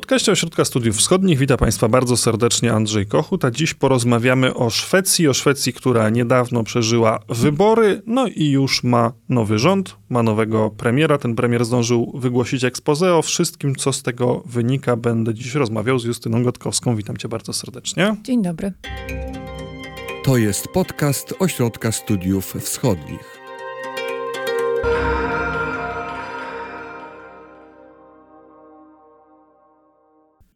podcaście Ośrodka Studiów Wschodnich witam Państwa bardzo serdecznie Andrzej Kochut, a dziś porozmawiamy o Szwecji, o Szwecji, która niedawno przeżyła wybory, no i już ma nowy rząd, ma nowego premiera. Ten premier zdążył wygłosić expose o wszystkim, co z tego wynika. Będę dziś rozmawiał z Justyną Gotkowską. Witam Cię bardzo serdecznie. Dzień dobry. To jest podcast Ośrodka Studiów Wschodnich.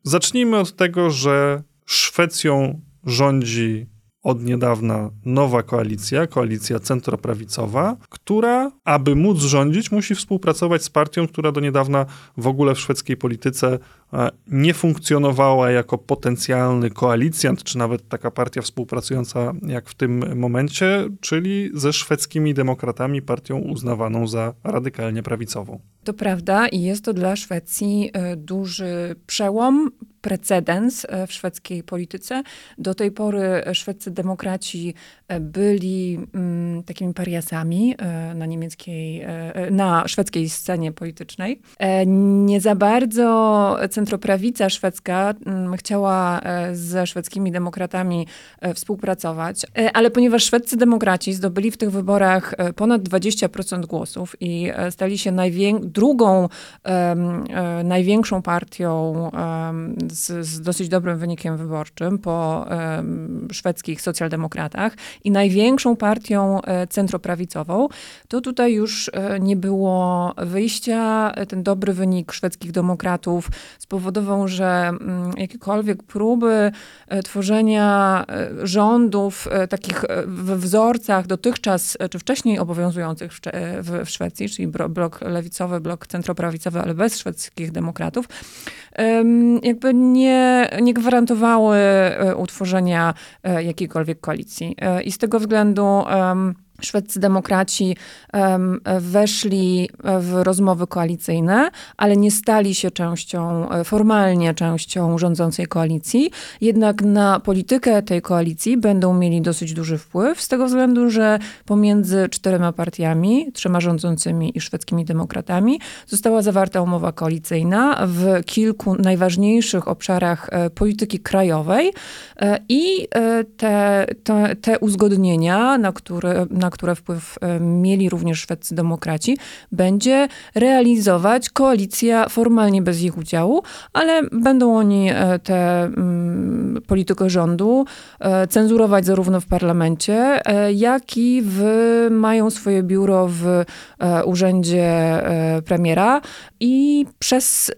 Zacznijmy od tego, że Szwecją rządzi od niedawna nowa koalicja, koalicja centroprawicowa, która, aby móc rządzić, musi współpracować z partią, która do niedawna w ogóle w szwedzkiej polityce e, nie funkcjonowała jako potencjalny koalicjant, czy nawet taka partia współpracująca jak w tym momencie, czyli ze szwedzkimi demokratami, partią uznawaną za radykalnie prawicową. To prawda i jest to dla Szwecji e, duży przełom, precedens e, w szwedzkiej polityce. Do tej pory szwedzcy demokraci e, byli mm, takimi pariasami na niemieckiej, na szwedzkiej scenie politycznej. Nie za bardzo centroprawica szwedzka mm, chciała ze szwedzkimi demokratami współpracować, ale ponieważ szwedzcy demokraci zdobyli w tych wyborach ponad 20% głosów i stali się największym drugą e, największą partią z, z, dosyć dobrym wynikiem wyborczym po szwedzkich socjaldemokratach i największą partią e, centroprawicową, to tutaj już e, nie było wyjścia. Ten dobry wynik szwedzkich demokratów spowodował, że mm, jakiekolwiek próby tworzenia rządów takich w wzorcach dotychczas czy wcześniej obowiązujących w, w Szwecji, czyli blok lewicowy, blok centroprawicowy, ale bez szwedzkich demokratów, jakby nie, nie gwarantowały e, utworzenia e, jakiejkolwiek koalicji. E, I z tego względu szwedzcy demokraci um, weszli w rozmowy koalicyjne, ale nie stali się częścią, e, formalnie częścią rządzącej koalicji. Jednak na politykę tej koalicji będą mieli dosyć duży wpływ, z tego względu, że pomiędzy czterema partiami, trzema rządzącymi i szwedzkimi demokratami, została zawarta umowa koalicyjna w kilku najważniejszych obszarach e, polityki krajowej e, i te, te, te uzgodnienia, na które, na które wpływ e, mieli również szwedzcy demokraci, będzie realizować koalicja formalnie bez ich udziału, ale będą oni e, tę mm, politykę rządu e, cenzurować zarówno w parlamencie, jak i w, mają swoje biuro w urzędzie premiera i przez,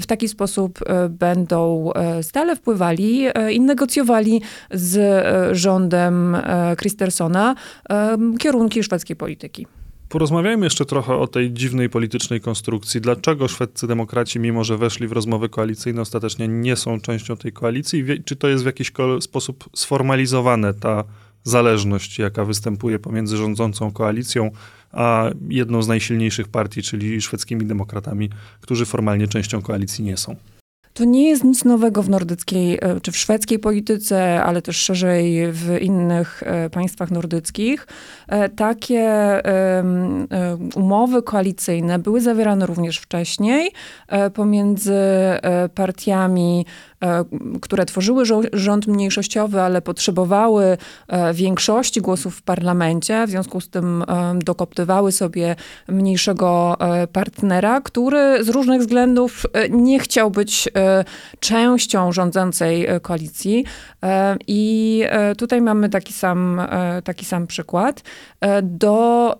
w taki sposób będą stale wpływali i negocjowali z rządem Christersona kierunki szwedzkiej polityki. Porozmawiajmy jeszcze trochę o tej dziwnej politycznej konstrukcji. Dlaczego szwedzcy demokraci, mimo że weszli w rozmowy koalicyjne, ostatecznie nie są częścią tej koalicji? Czy to jest w jakiś sposób sformalizowane, ta zależność, jaka występuje pomiędzy rządzącą koalicją a jedną z najsilniejszych partii, czyli szwedzkimi demokratami, którzy formalnie częścią koalicji nie są? To nie jest nic nowego w nordyckiej e, czy w szwedzkiej polityce, ale też szerzej w innych e, państwach nordyckich. E, takie umowy koalicyjne były zawierane również wcześniej pomiędzy partiami które tworzyły rząd mniejszościowy, ale potrzebowały e, większości głosów w parlamencie, w związku z tym e, dokoptywały sobie mniejszego partnera, który z różnych względów nie chciał być częścią rządzącej koalicji. I tutaj mamy taki sam, taki sam przykład. Do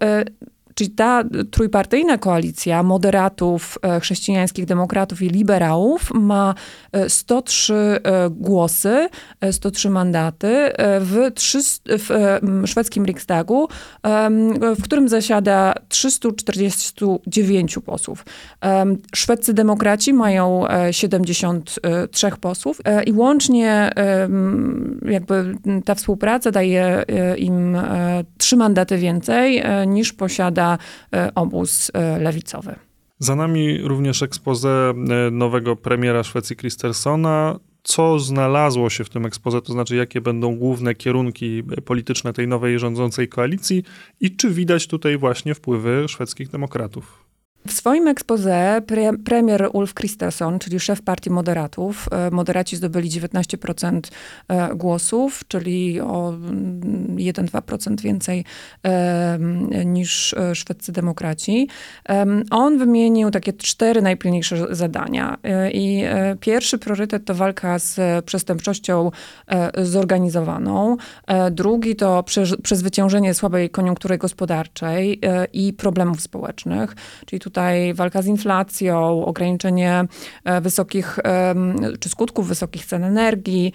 Czyli ta trójpartyjna koalicja moderatów, e, chrześcijańskich demokratów i liberałów ma 103 e, e, głosy, 103 mandaty w, w szwedzkim Riksdagu, w którym zasiada 349 posłów. Szwedzcy demokraci mają 73 posłów i łącznie jakby ta współpraca daje im trzy mandaty więcej niż posiada E, obóz e, lewicowy. Za nami również ekspozę e, nowego premiera Szwecji Kristersona. Co znalazło się w tym ekspoze, to znaczy jakie będą główne kierunki polityczne tej nowej rządzącej koalicji i czy widać tutaj właśnie wpływy szwedzkich demokratów? W swoim expose pre, premier Ulf Kristersson, czyli szef partii moderatów, e, moderaci zdobyli 19% e, głosów, czyli o 1-2% mm, więcej e, niż szwedzcy demokraci. On wymienił takie cztery najpilniejsze zadania. I pierwszy priorytet to walka z przestępczością zorganizowaną. Drugi to przezwyciężenie słabej koniunktury gospodarczej i problemów społecznych, czyli tu tutaj walka z inflacją, ograniczenie e, wysokich, czy skutków wysokich cen energii.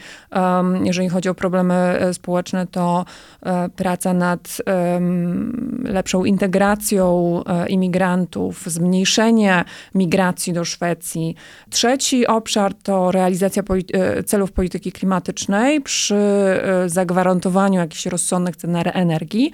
Jeżeli chodzi o problemy e, społeczne, to e, praca nad lepszą integracją imigrantów, zmniejszenie migracji do Szwecji. Trzeci obszar to realizacja celów polityki klimatycznej przy zagwarantowaniu jakichś rozsądnych cen energii.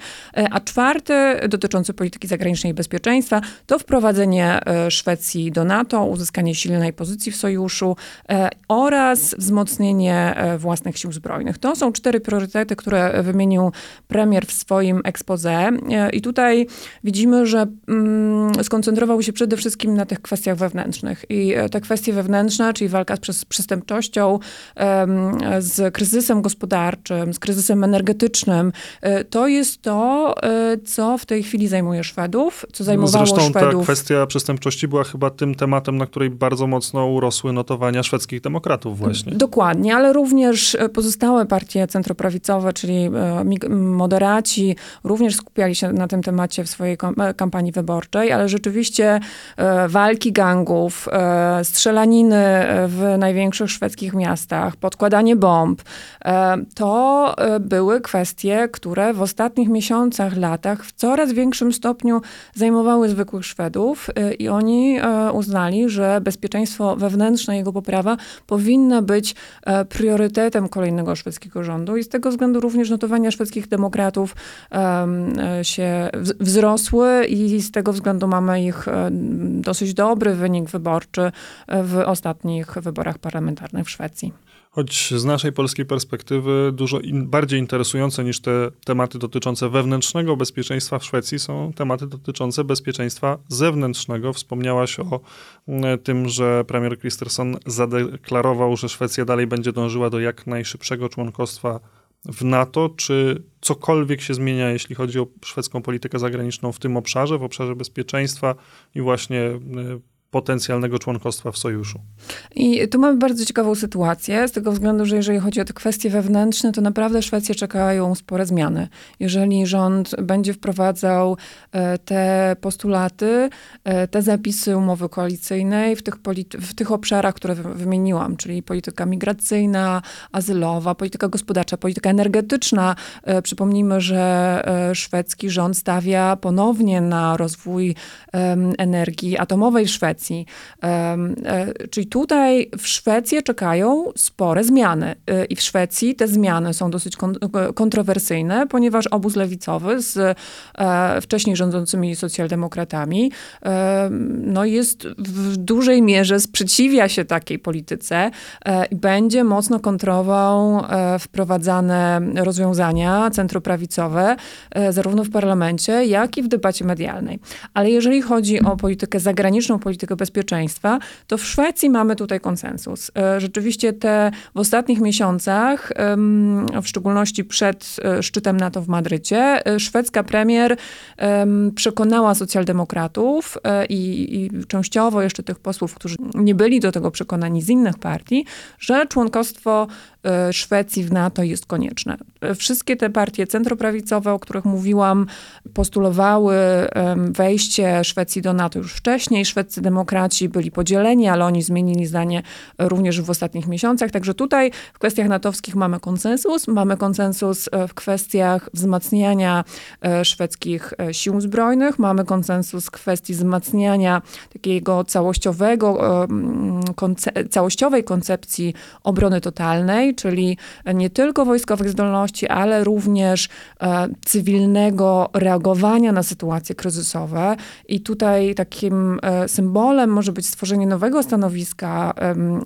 A czwarty, dotyczący polityki zagranicznej i bezpieczeństwa, to wprowadzenie wprowadzenie e, Szwecji do NATO, uzyskanie silnej pozycji w sojuszu e, oraz wzmocnienie e, własnych sił zbrojnych. To są cztery priorytety, które wymienił premier w swoim expose. I tutaj widzimy, że mm, skoncentrował się przede wszystkim na tych kwestiach wewnętrznych. I te kwestie wewnętrzne, czyli walka z przestępczością, z kryzysem gospodarczym, z kryzysem energetycznym, to jest to, co w tej chwili zajmuje Szwedów, co zajmowało Zresztą Szwedów kwestia przestępczości była chyba tym tematem, na której bardzo mocno urosły notowania szwedzkich demokratów właśnie. Dokładnie, ale również e, pozostałe partie centroprawicowe, czyli e, moderaci, również skupiali się na tym temacie w swojej e, kampanii wyborczej, ale rzeczywiście walki gangów, strzelaniny w największych szwedzkich miastach, podkładanie bomb, to były kwestie, które w ostatnich miesiącach, latach w coraz większym stopniu zajmowały zwykłych Szwedów. Y, i oni e, uznali, że bezpieczeństwo wewnętrzne, jego poprawa powinna być e, priorytetem kolejnego szwedzkiego rządu i z tego względu również notowania szwedzkich demokratów e, się wzrosły i z tego względu mamy ich dosyć dobry wynik wyborczy w ostatnich wyborach parlamentarnych w Szwecji. Choć z naszej polskiej perspektywy dużo in, bardziej interesujące niż te tematy dotyczące wewnętrznego bezpieczeństwa w Szwecji są tematy dotyczące bezpieczeństwa zewnętrznego. Wspomniałaś o mm, tym, że premier Christensen zadeklarował, że Szwecja dalej będzie dążyła do jak najszybszego członkostwa w NATO. Czy cokolwiek się zmienia, jeśli chodzi o szwedzką politykę zagraniczną w tym obszarze, w obszarze bezpieczeństwa i właśnie y, potencjalnego członkostwa w sojuszu. I tu mamy bardzo ciekawą sytuację, z tego względu, że jeżeli chodzi o te kwestie wewnętrzne, to naprawdę Szwecję czekają spore zmiany. Jeżeli rząd będzie wprowadzał e, te postulaty, e, te zapisy umowy koalicyjnej w tych, w tych obszarach, które wymieniłam, czyli polityka migracyjna, azylowa, polityka gospodarcza, polityka energetyczna. E, przypomnijmy, że szwedzki rząd stawia ponownie na rozwój energii atomowej w Szwecji. Szwecji. E, czyli tutaj w Szwecji czekają spore zmiany. E, I w Szwecji te zmiany są dosyć kontrowersyjne, ponieważ obóz lewicowy z e, wcześniej rządzącymi socjaldemokratami no jest w dużej mierze sprzeciwia się takiej polityce i będzie mocno kontrował wprowadzane rozwiązania centroprawicowe zarówno w parlamencie, jak i w debacie medialnej. Ale jeżeli chodzi o politykę zagraniczną, politykę tego bezpieczeństwa, to w Szwecji mamy tutaj konsensus. E, rzeczywiście te w ostatnich miesiącach, w szczególności przed e, szczytem NATO w Madrycie, e, szwedzka premier przekonała socjaldemokratów i, i częściowo jeszcze tych posłów, którzy nie byli do tego przekonani z innych partii, że członkostwo Szwecji w NATO jest konieczne. Wszystkie te partie centroprawicowe, o których mówiłam, postulowały wejście Szwecji do NATO już wcześniej. Szwedzcy demokraci byli podzieleni, ale oni zmienili zdanie również w ostatnich miesiącach. Także tutaj w kwestiach natowskich mamy konsensus. Mamy konsensus e, w kwestiach wzmacniania e, szwedzkich e, sił zbrojnych. Mamy konsensus w kwestii wzmacniania takiego całościowego, konce całościowej koncepcji obrony totalnej, czyli nie tylko wojskowych zdolności, ale również e, cywilnego reagowania na sytuacje kryzysowe. I tutaj takim e, symbolem może być stworzenie nowego stanowiska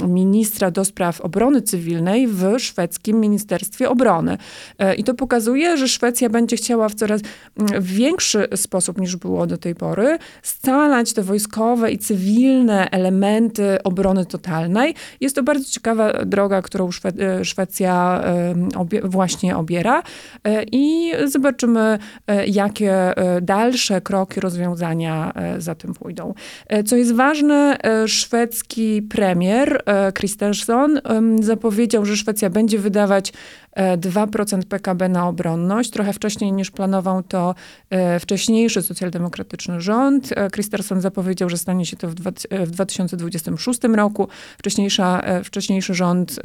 ministra do spraw obrony cywilnej w szwedzkim Ministerstwie Obrony. E, I to pokazuje, że Szwecja będzie chciała w coraz większy sposób niż było do tej pory scalać te wojskowe i cywilne elementy obrony totalnej. Jest to bardzo ciekawa droga, którą Szwe Szwecja obie właśnie obiera e, i zobaczymy, jakie dalsze kroki, rozwiązania za tym pójdą. Co jest ważne, szwedzki premier Kristersson zapowiedział, że Szwecja będzie wydawać 2% PKB na obronność. Trochę wcześniej niż planował to e, wcześniejszy socjaldemokratyczny rząd. Kristersson zapowiedział, że stanie się to w 2026 roku. Wcześniejsza, e, wcześniejszy rząd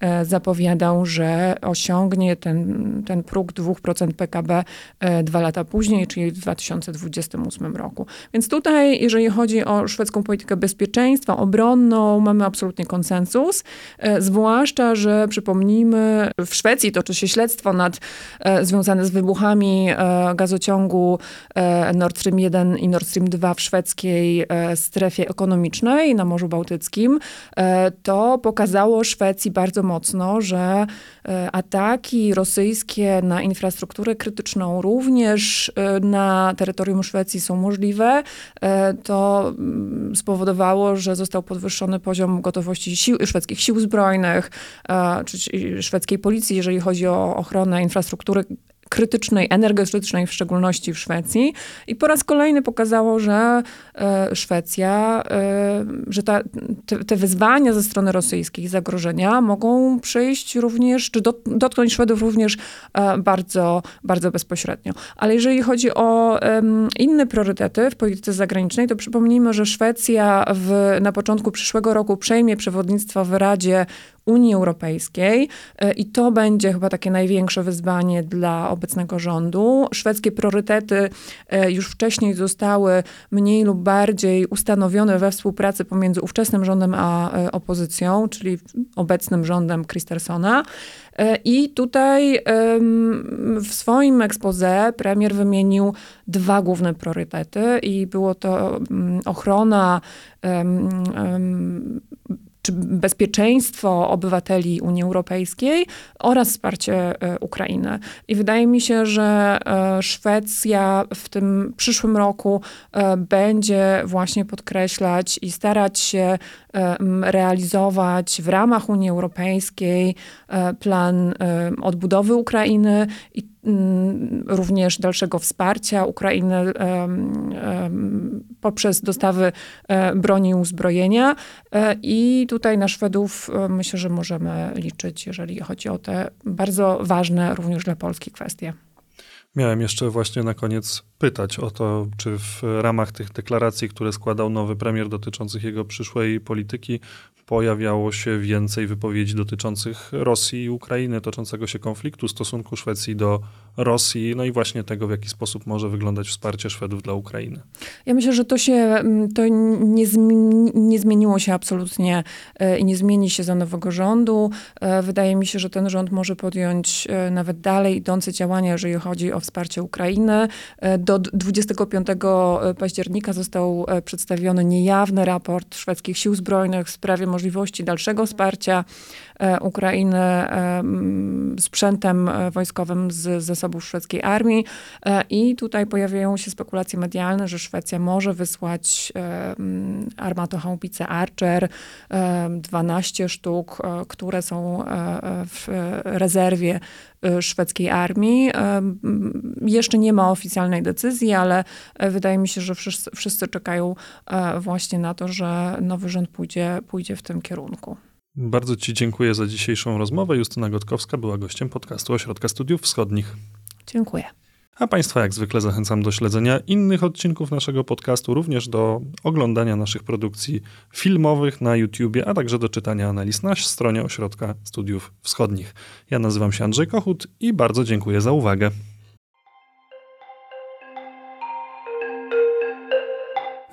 e, zapowiadał, że osiągnie ten, ten próg 2% PKB dwa lata później, czyli w 2028 roku. Więc tutaj, jeżeli chodzi o szwedzką politykę bezpieczeństwa, obronną, mamy absolutnie konsensus. Zwłaszcza, że przypomnijmy, w Szwecji toczy się śledztwo nad, e, związane z wybuchami e, gazociągu e, Nord Stream 1 i Nord Stream 2 w szwedzkiej e, strefie ekonomicznej na Morzu Bałtyckim. E, to pokazało Szwecji bardzo mocno, że e, ataki rosyjskie na infrastrukturę krytyczną również na terytorium Szwecji są możliwe. To mm, spowodowało, że został podwyższony poziom gotowości sił, szwedzkich sił zbrojnych, czy szwedzkiej policji policji, jeżeli chodzi o ochronę infrastruktury krytycznej, energetycznej w szczególności w Szwecji. I po raz kolejny pokazało, że e, Szwecja, e, że ta, te, te, wyzwania ze strony rosyjskiej, zagrożenia mogą przyjść również, czy dot, dotknąć Szwedów również e, bardzo, bardzo bezpośrednio. Ale jeżeli chodzi o inne priorytety w polityce zagranicznej, to przypomnijmy, że Szwecja w, na początku przyszłego roku przejmie przewodnictwo w Radzie Unii Europejskiej e, i to będzie chyba takie największe wyzwanie dla obecnego rządu. Szwedzkie priorytety e, już wcześniej zostały mniej lub bardziej ustanowione we współpracy pomiędzy ówczesnym rządem a e, opozycją, czyli obecnym rządem Kristersona. I tutaj w swoim expose premier wymienił dwa główne priorytety i było to mm, ochrona czy bezpieczeństwo obywateli Unii Europejskiej oraz wsparcie e, Ukrainy. I wydaje mi się, że e, Szwecja w tym przyszłym roku e, będzie właśnie podkreślać i starać się realizować w ramach Unii Europejskiej plan odbudowy Ukrainy i Mm, również dalszego wsparcia Ukrainy poprzez dostawy e, broni i uzbrojenia. E, I tutaj na Szwedów e, myślę, że możemy liczyć, jeżeli chodzi o te bardzo ważne również dla Polski kwestie. Miałem jeszcze właśnie na koniec pytać o to, czy w ramach tych deklaracji, które składał nowy premier dotyczących jego przyszłej polityki, pojawiało się więcej wypowiedzi dotyczących Rosji i Ukrainy, toczącego się konfliktu, stosunku Szwecji do Rosji, no i właśnie tego, w jaki sposób może wyglądać wsparcie Szwedów dla Ukrainy. Ja myślę, że to się, mm, to nie, nie zmieniło się absolutnie e, i nie zmieni się za nowego rządu. E, wydaje mi się, że ten rząd może podjąć e, nawet dalej idące działania, jeżeli chodzi o wsparcie Ukrainy. Do 25 października został przedstawiony niejawny raport szwedzkich sił zbrojnych w sprawie możliwości dalszego wsparcia Ukrainy e, sprzętem e, wojskowym z zasobów szwedzkiej armii. I tutaj pojawiają się spekulacje medialne, że Szwecja może wysłać armatochałpice Archer, 12 sztuk, które są w rezerwie szwedzkiej armii. Jeszcze nie ma oficjalnej decyzji, ale wydaje mi się, że wszyscy, wszyscy czekają właśnie na to, że nowy rząd pójdzie, pójdzie w tym kierunku. Bardzo Ci dziękuję za dzisiejszą rozmowę. Justyna Gotkowska była gościem podcastu Ośrodka Studiów Wschodnich. Dziękuję. A Państwa jak zwykle zachęcam do śledzenia innych odcinków naszego podcastu, również do oglądania naszych produkcji filmowych na YouTubie, a także do czytania analiz na stronie Ośrodka Studiów Wschodnich. Ja nazywam się Andrzej Kochut i bardzo dziękuję za uwagę.